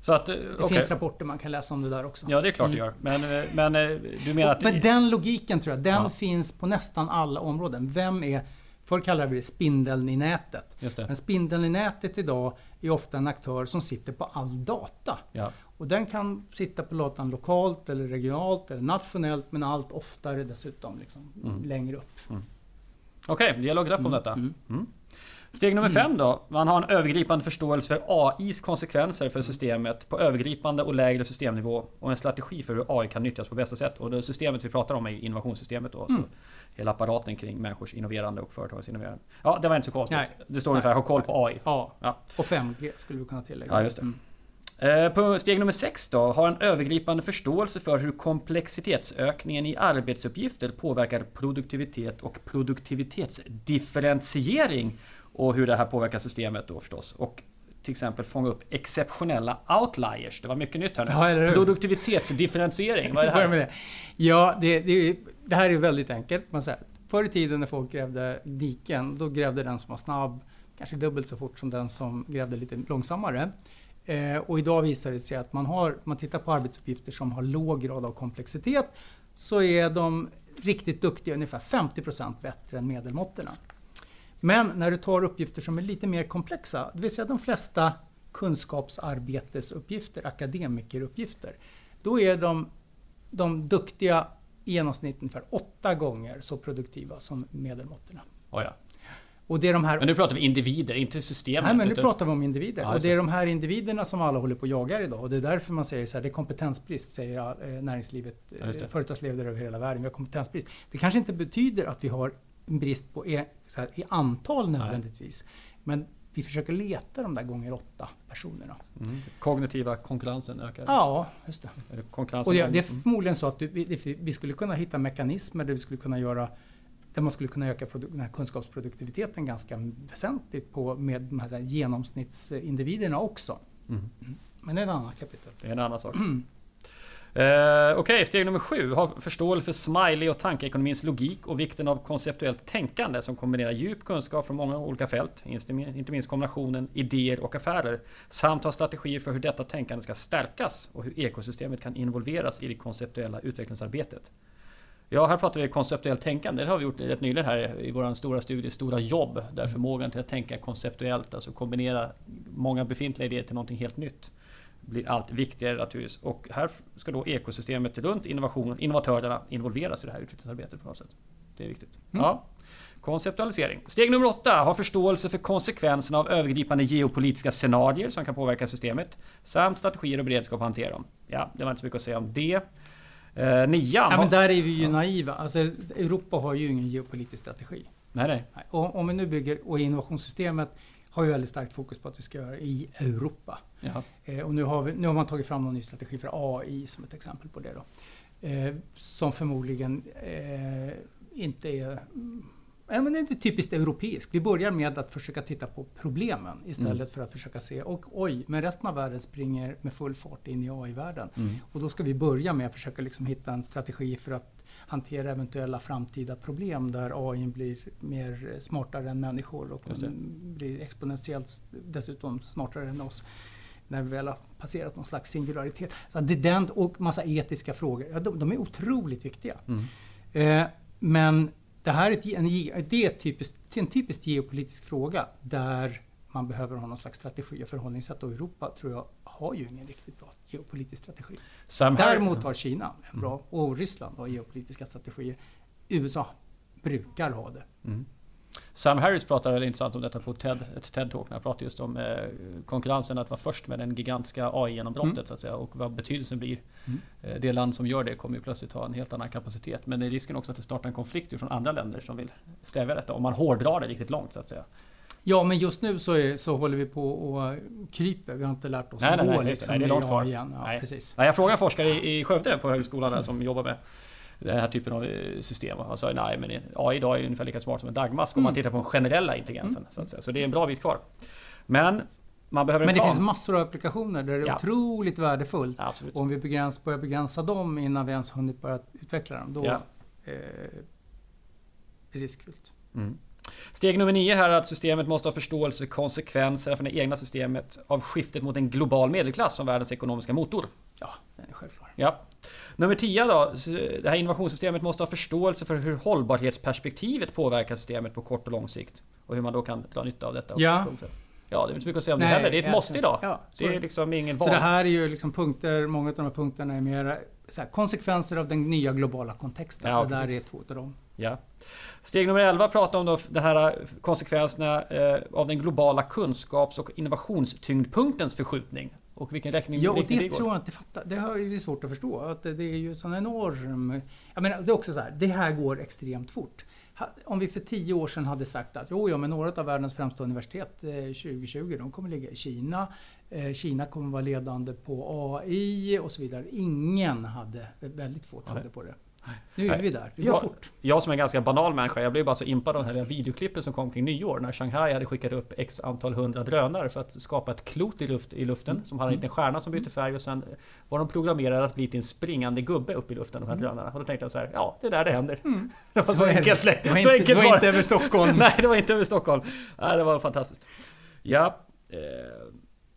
Så att, det okay. finns rapporter man kan läsa om det där också. Ja, det är klart det gör. Men, eh, men eh, du menar att... Men den logiken tror jag, den ja. finns på nästan alla områden. Vem är... Förr kallade vi det spindeln i nätet. Men spindeln i nätet idag är ofta en aktör som sitter på all data. Ja. Och den kan sitta på datan lokalt eller regionalt eller nationellt men allt oftare dessutom liksom, mm. längre upp. Mm. Okej, okay, det gäller att greppa om mm. detta. Mm. Mm. Steg nummer fem då. Man har en övergripande förståelse för AIs konsekvenser för systemet på övergripande och lägre systemnivå och en strategi för hur AI kan nyttjas på bästa sätt. Och det systemet vi pratar om är innovationssystemet då. Mm. Så hela apparaten kring människors innoverande och företags innoverande. Ja, det var inte så konstigt. Nej. Det står ungefär ha koll på AI. Ja. ja. Och 5G skulle vi kunna tillägga. Ja, just det. Mm. Eh, på steg nummer 6 då, har en övergripande förståelse för hur komplexitetsökningen i arbetsuppgifter påverkar produktivitet och produktivitetsdifferentiering och hur det här påverkar systemet då förstås. Och till exempel fånga upp exceptionella outliers. Det var mycket nytt här nu. Ja, Produktivitetsdifferentiering, vad är det här? Det. Ja, det, det, det, här är väldigt enkelt. Man säger, förr i tiden när folk grävde diken, då grävde den som var snabb kanske dubbelt så fort som den som grävde lite långsammare. Eh, och idag visar det sig att man har, man tittar på arbetsuppgifter som har låg grad av komplexitet, så är de riktigt duktiga ungefär 50% bättre än medelmåttorna. Men när du tar uppgifter som är lite mer komplexa, det vill säga de flesta kunskapsarbetesuppgifter, akademikeruppgifter, då är de, de duktiga i genomsnitt ungefär åtta gånger så produktiva som medelmåttorna. Oh ja. Och det är de här... Men nu pratar vi individer, inte systemet. Nej, men nu pratar vi om individer. Ja, och det är de här individerna som alla håller på och jagar idag. Och det är därför man säger så här, det är kompetensbrist, säger eh, näringslivet, ja, företagsledare över hela världen. Vi har kompetensbrist. Det kanske inte betyder att vi har brist på e, här, i antal nödvändigtvis. Men vi försöker leta de där gånger åtta personerna. Mm. Kognitiva konkurrensen ökar? Ja, just det. Konkurrensen och det, det är förmodligen så att vi, vi skulle kunna hitta mekanismer där vi skulle kunna göra där man skulle kunna öka här kunskapsproduktiviteten ganska väsentligt på, med de här, genomsnittsindividerna också. Mm. Men det är en annan kapitel. Det är en annan sak. Eh, okej, okay, steg nummer sju. Ha förståelse för smiley och tankeekonomins logik och vikten av konceptuellt tänkande som kombinerar djup kunskap från många olika fält, inte minst kombinationen idéer och affärer, samt ha strategier för hur detta tänkande ska stärkas och hur ekosystemet kan involveras i det konceptuella utvecklingsarbetet. Ja, här pratar vi konceptuellt tänkande. Det har vi gjort rätt nyligen här i vår stora studie Stora jobb. Där förmågan till att tänka konceptuellt, alltså kombinera många befintliga idéer till någonting helt nytt blir allt viktigare naturligtvis. Och här ska då ekosystemet runt innovation, innovatörerna involveras i det här utvecklingsarbetet på något sätt. Det är viktigt. Mm. Ja. Konceptualisering. Steg nummer åtta. Ha förståelse för konsekvenserna av övergripande geopolitiska scenarier som kan påverka systemet. Samt strategier och beredskap att hantera dem. Ja, det var inte så mycket att säga om det. Eh, nian. Ja, men där är vi ju naiva. Alltså, Europa har ju ingen geopolitisk strategi. Nej, nej. Och om vi nu bygger, och innovationssystemet har ju väldigt starkt fokus på att vi ska göra i Europa. Eh, och nu har, vi, nu har man tagit fram någon ny strategi för AI som ett exempel på det. Då. Eh, som förmodligen eh, inte är Ja, men det är inte typiskt europeiskt. Vi börjar med att försöka titta på problemen istället mm. för att försöka se och oj, men resten av världen springer med full fart in i AI-världen. Mm. Och då ska vi börja med att försöka liksom hitta en strategi för att hantera eventuella framtida problem där AI blir mer smartare än människor och blir exponentiellt dessutom smartare än oss när vi väl har passerat någon slags singularitet. Så det är den och massa etiska frågor. Ja, de, de är otroligt viktiga. Mm. Eh, men det här är, en, det är typiskt, en typiskt geopolitisk fråga där man behöver ha någon slags strategi och förhållningssätt och Europa tror jag har ju ingen riktigt bra geopolitisk strategi. Däremot har Kina en bra mm. och Ryssland har geopolitiska strategier. USA brukar ha det. Mm. Sam Harris pratade väldigt intressant om detta på TED, ett TED-talk. Han pratade just om eh, konkurrensen att vara först med den gigantiska AI-genombrottet mm. så att säga och vad betydelsen blir. Mm. Eh, det land som gör det kommer ju plötsligt ha en helt annan kapacitet. Men det är risken också att det startar en konflikt från andra länder som vill stävja detta om man hårdrar det riktigt långt så att säga. Ja, men just nu så, är, så håller vi på och kryper. Vi har inte lärt oss nej, att gå nej, liksom, nej, det är långt kvar. Igen. Ja, nej. Precis. Nej, jag frågade en forskare i, i Skövde på högskolan där, som jobbar med den här typen av eh, system. Han sa nej men AI idag är ungefär lika smart som en dagmask mm. om man mm. tittar på den generella intelligensen. Mm. Så, att säga. så det är en bra bit kvar. Men man behöver Men det finns massor av applikationer där det är ja. otroligt värdefullt. Ja, och om vi begräns, börjar begränsa dem innan vi ens hunnit börja utveckla dem, då ja. eh, är det riskfyllt. Mm. Steg nummer nio här är att systemet måste ha förståelse för konsekvenser för det egna systemet av skiftet mot en global medelklass som världens ekonomiska motor. Ja, den är självklar. Ja. Nummer 10 då. Det här innovationssystemet måste ha förståelse för hur hållbarhetsperspektivet påverkar systemet på kort och lång sikt. Och hur man då kan dra nytta av detta. Ja. Ja, det är inte så mycket att säga om Nej, det heller. Det är ett måste idag. Ja, det är liksom ingen val. Så det här är ju liksom punkter, många av de här punkterna är mer här, konsekvenser av den nya globala kontexten. Ja, det där är två av dem. Ja. Steg nummer 11 pratar om då de här konsekvenserna eh, av den globala kunskaps och innovationstyngdpunktens förskjutning. Och vilken räkning Ja, och det, det tror jag inte fattar. Det är svårt att förstå. Att det är ju sån enorm... Jag menar, det är också så här, det här går extremt fort. Om vi för tio år sedan hade sagt att jo, ja, men några av världens främsta universitet 2020, eh, de kommer ligga i Kina. Eh, Kina kommer vara ledande på AI och så vidare. Ingen hade, väldigt få trodde på det. Nu är vi där. Det går jag, fort. Jag som är en ganska banal människa, jag blev bara så impad av den här videoklippen som kom kring nyår när Shanghai hade skickat upp x antal hundra drönare för att skapa ett klot i, luft, i luften mm. som hade en liten stjärna som bytte färg och sen var de programmerade att bli till en springande gubbe upp i luften, de här mm. drönarna. Och då tänkte jag så här, ja, det är där det händer. Mm. Det var så, så enkelt. Det var, inte, enkelt det var inte över Stockholm. Nej, det var inte över Stockholm. Nej, det var fantastiskt. Ja. Eh,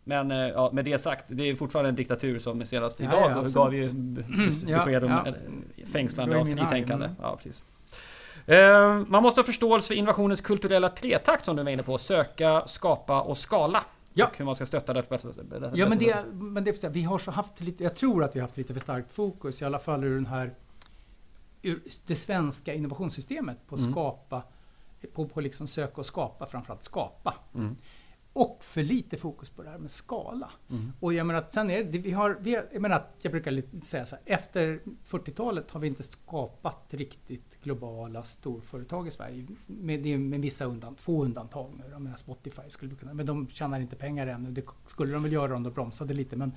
men eh, ja, med det sagt, det är fortfarande en diktatur som senast idag ja, ja, gav ju besked om ja. fängslande av fritänkande. Ja, precis. Eh, man måste ha förståelse för innovationens kulturella tretakt som du var inne på. Söka, skapa och skala. Ja. Och hur man ska stötta det bästa. Ja, men det, men det, vi har så haft lite, jag tror att vi har haft lite för starkt fokus, i alla fall ur den här ur det svenska innovationssystemet på mm. skapa, på, på liksom söka och skapa, framförallt skapa. Mm. Och för lite fokus på det här med skala. Mm. Och jag menar, sen är det, vi har, vi, jag menar, jag brukar säga så här, efter 40-talet har vi inte skapat riktigt globala storföretag i Sverige. Med, med vissa undantag, få undantag nu. Jag menar Spotify skulle vi kunna, men de tjänar inte pengar ännu. Det skulle de väl göra om de bromsade lite, men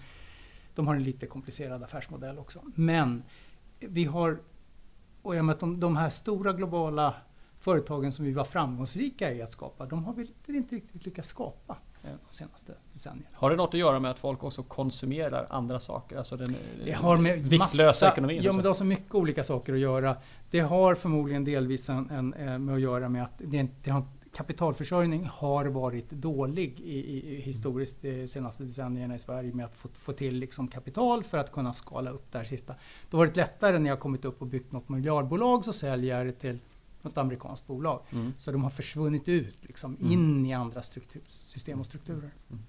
de har en lite komplicerad affärsmodell också. Men vi har, och jag menar, de, de här stora globala företagen som vi var framgångsrika i att skapa, de har vi inte riktigt lyckats skapa eh, de senaste decennierna. Har det något att göra med att folk också konsumerar andra saker? Alltså den det har med viktlösa massa, ekonomin? Ja, men det har så mycket olika saker att göra. Det har förmodligen delvis en, en, eh, med att göra med att det, det har, kapitalförsörjning har varit dålig i, i, historiskt de senaste decennierna i Sverige med att få, få till liksom kapital för att kunna skala upp det här sista. Det har varit lättare när jag kommit upp och byggt något miljardbolag så säljer jag det till något amerikanskt bolag. Mm. Så de har försvunnit ut liksom, mm. in i andra struktur, system och strukturer. Mm.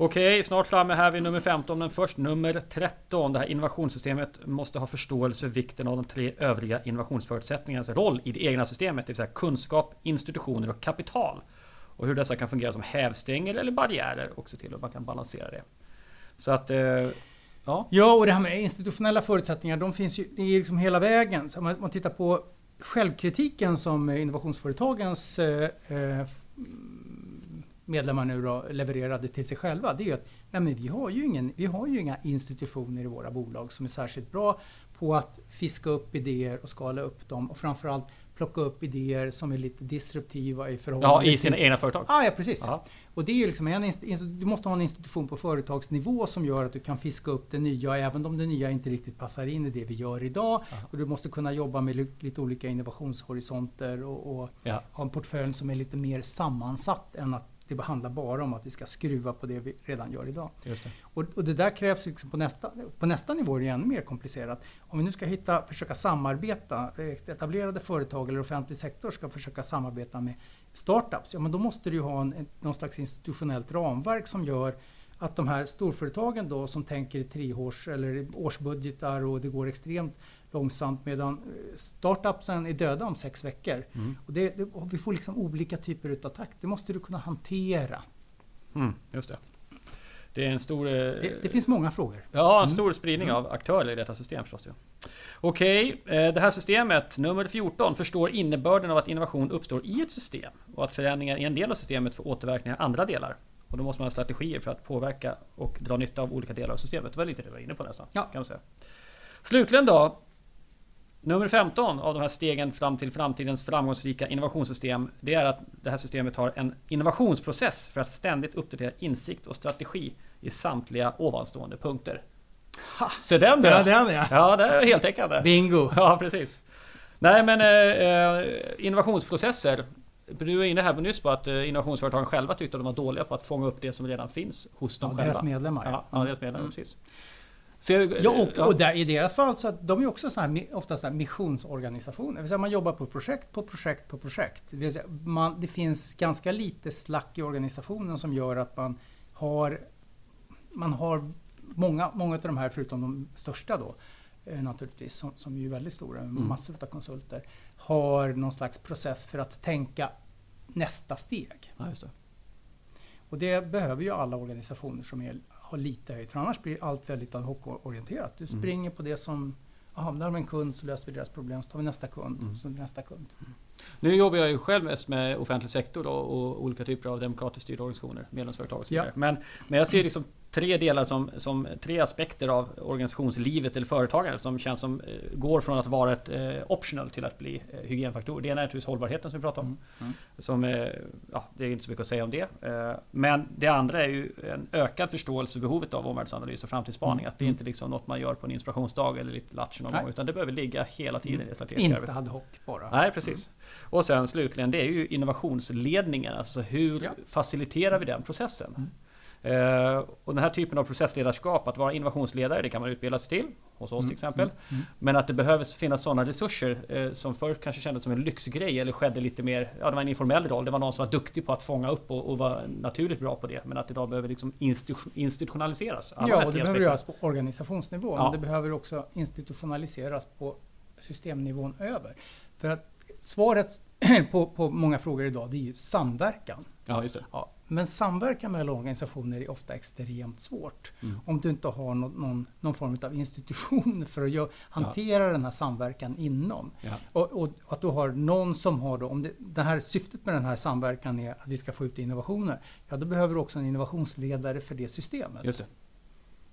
Okej, snart framme här vid nummer 15, men först nummer 13. Det här innovationssystemet måste ha förståelse för vikten av de tre övriga innovationsförutsättningarnas roll i det egna systemet, det vill säga kunskap, institutioner och kapital. Och hur dessa kan fungera som hävstänger eller barriärer och se till att man kan balansera det. Så att eh, Ja. ja, och det här med institutionella förutsättningar, de finns ju det är liksom hela vägen. Så om man tittar på självkritiken som innovationsföretagens eh, eh, medlemmar nu då levererade till sig själva, det är ju att nej men vi, har ju ingen, vi har ju inga institutioner i våra bolag som är särskilt bra på att fiska upp idéer och skala upp dem. Och framförallt plocka upp idéer som är lite disruptiva i förhållande Ja, i sina till... egna företag. Ah, ja, precis. Aha. Och det är liksom en, du måste ha en institution på företagsnivå som gör att du kan fiska upp det nya, även om det nya inte riktigt passar in i det vi gör idag. Aha. Och du måste kunna jobba med lite olika innovationshorisonter och, och ja. ha en portfölj som är lite mer sammansatt än att det handlar bara om att vi ska skruva på det vi redan gör idag. Det. Och, och, det där krävs liksom på, nästa, på nästa nivå är det ännu mer komplicerat. Om vi nu ska hitta, försöka samarbeta, etablerade företag eller offentlig sektor ska försöka samarbeta med startups, ja men då måste du ha en, någon slags institutionellt ramverk som gör att de här storföretagen då som tänker i treårs eller årsbudgetar och det går extremt långsamt medan eh, startupsen är döda om sex veckor. Mm. Och det, det, och vi får liksom olika typer av takt. Det måste du kunna hantera. Mm, just det. Det är en stor... Eh, det, det finns många frågor. Ja, en mm. stor spridning mm. av aktörer i detta system förstås. Ja. Okej, eh, det här systemet, nummer 14, förstår innebörden av att innovation uppstår i ett system och att förändringar i en del av systemet får återverkningar i andra delar. Och då måste man ha strategier för att påverka och dra nytta av olika delar av systemet. Det var lite det du var inne på nästan. Ja. Kan man säga. Slutligen då, Nummer 15 av de här stegen fram till framtidens framgångsrika innovationssystem Det är att det här systemet har en innovationsprocess för att ständigt uppdatera insikt och strategi i samtliga ovanstående punkter. Ha, Så den då! Ja, den ja! Ja, det är heltäckande. Bingo! Ja, precis. Nej men eh, eh innovationsprocesser du var inne här på nyss på att eh, innovationsföretagen själva tyckte att de var dåliga på att fånga upp det som redan finns hos dem ja, själva. Deras medlemmar. Ja, ja deras medlemmar, mm. precis. Så, ja, och, ja. och där, i deras fall så att de är också såna här, ofta såna här missionsorganisationer. Det vill säga man jobbar på projekt på projekt på projekt. Det, vill säga man, det finns ganska lite slack i organisationen som gör att man har, man har många, många av de här, förutom de största då, eh, naturligtvis, som, som är ju väldigt stora, mm. massor av konsulter, har någon slags process för att tänka nästa steg. Ja, det. Och det behöver ju alla organisationer som är, har lite höjd, för annars blir allt väldigt ad hoc-orienterat. Du mm. springer mm. på det som, jaha, där har vi en kund så löser vi deras problem, så tar vi nästa kund, mm. så nästa kund. Mm. Nu jobbar jag ju själv mest med offentlig sektor då, och olika typer av demokratiskt styrda organisationer, medlemsföretag och så vidare. Ja. Men, men jag ser liksom tre delar som, som tre aspekter av organisationslivet eller företagandet som känns som eh, går från att vara ett eh, optional till att bli eh, hygienfaktor. Det ena är naturligtvis hållbarheten som vi pratade om. Mm. Mm. Som, eh, ja, det är inte så mycket att säga om det. Eh, men det andra är ju en ökad förståelse för behovet av omvärldsanalys och framtidsspaning. Mm. Att det är inte liksom något man gör på en inspirationsdag eller lite latch någon gång. Utan det behöver ligga hela tiden i det strategiska Inte ad hoc bara. Nej, precis. Mm. Och sen slutligen, det är ju innovationsledningen. Alltså hur ja. faciliterar vi den processen? Mm. Eh, och den här typen av processledarskap, att vara innovationsledare, det kan man utbilda sig till. Hos oss mm, till exempel. Mm, mm. Men att det behöver finnas sådana resurser eh, som förr kanske kändes som en lyxgrej eller skedde lite mer, ja det var en informell roll. Det var någon som var duktig på att fånga upp och, och var naturligt bra på det. Men att idag behöver liksom institutionaliseras. Ja, och det behöver göras på organisationsnivå. Ja. Men det behöver också institutionaliseras på systemnivån över. För att svaret på, på många frågor idag det är ju samverkan. Ja, just det. Ja, men samverkan mellan organisationer är ofta extremt svårt. Mm. Om du inte har någon, någon, någon, form av institution för att hantera ja. den här samverkan inom. Ja. Och, och, att du har någon som har då, om det, det här syftet med den här samverkan är att vi ska få ut innovationer. Ja, då behöver du också en innovationsledare för det systemet. Just det.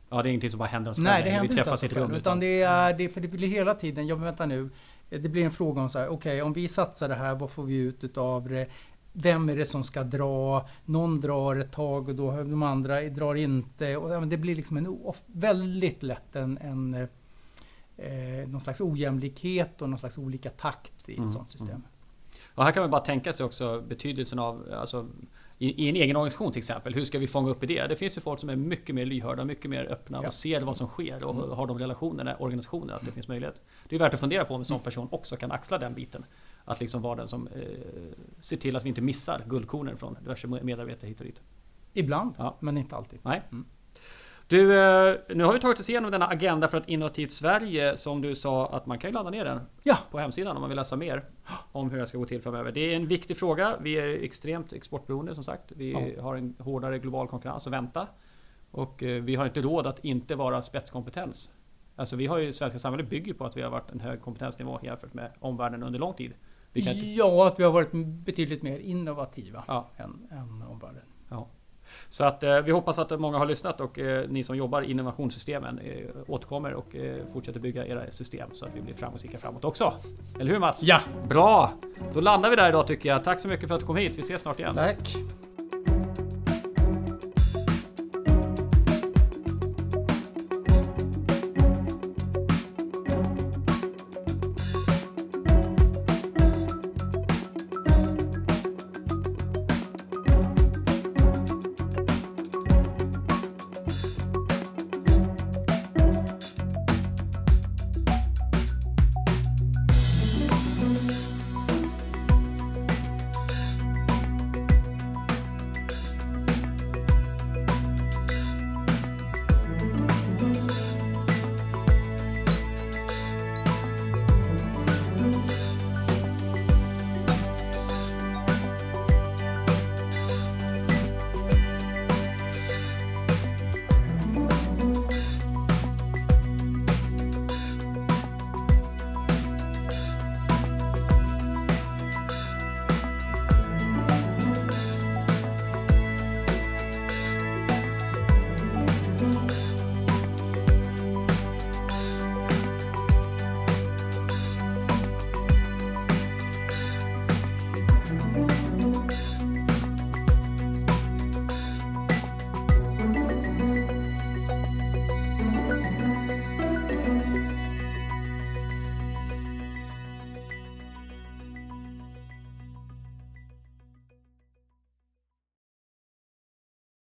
Ja, det är ingenting som bara händer oss Nej, det händer inte av sig själv. Utan det är, det, för det blir hela tiden, ja men vänta nu, det blir en fråga om så här, okej okay, om vi satsar det här, vad får vi ut utav det? Vem är det som ska dra? Någon drar ett tag och då de andra drar inte. Och det blir liksom en, väldigt lätt en, en eh, någon slags ojämlikhet och någon slags olika takt i ett mm, sådant system. Mm. Och här kan man bara tänka sig också betydelsen av alltså, i, i, en egen organisation till exempel. Hur ska vi fånga upp idéer? Det finns ju folk som är mycket mer lyhörda, mycket mer öppna ja. och ser vad som sker och mm. har de relationerna, organisationer, att det mm. finns möjlighet. Det är värt att fundera på om en sån person också kan axla den biten. Att liksom vara den som eh, ser till att vi inte missar guldkornen från diverse medarbetare hit och dit. Ibland, ja. men inte alltid. Nej. Mm. Du, eh, nu har vi tagit oss igenom denna agenda för ett innovativt Sverige som du sa att man kan ladda ner den ja. på hemsidan om man vill läsa mer om hur det ska gå till framöver. Det är en viktig fråga. Vi är extremt exportberoende som sagt. Vi ja. har en hårdare global konkurrens att vänta. Och eh, vi har inte råd att inte vara spetskompetens. Alltså vi har ju, svenska samhället bygger på att vi har varit en hög kompetensnivå jämfört med omvärlden under lång tid. Inte... Ja, att vi har varit betydligt mer innovativa ja. än, än omvärlden. Ja. Så att eh, vi hoppas att många har lyssnat och eh, ni som jobbar i innovationssystemen eh, återkommer och eh, fortsätter bygga era system så att vi blir framgångsrika framåt också. Eller hur Mats? Ja! Bra! Då landar vi där idag tycker jag. Tack så mycket för att du kom hit. Vi ses snart igen. Tack!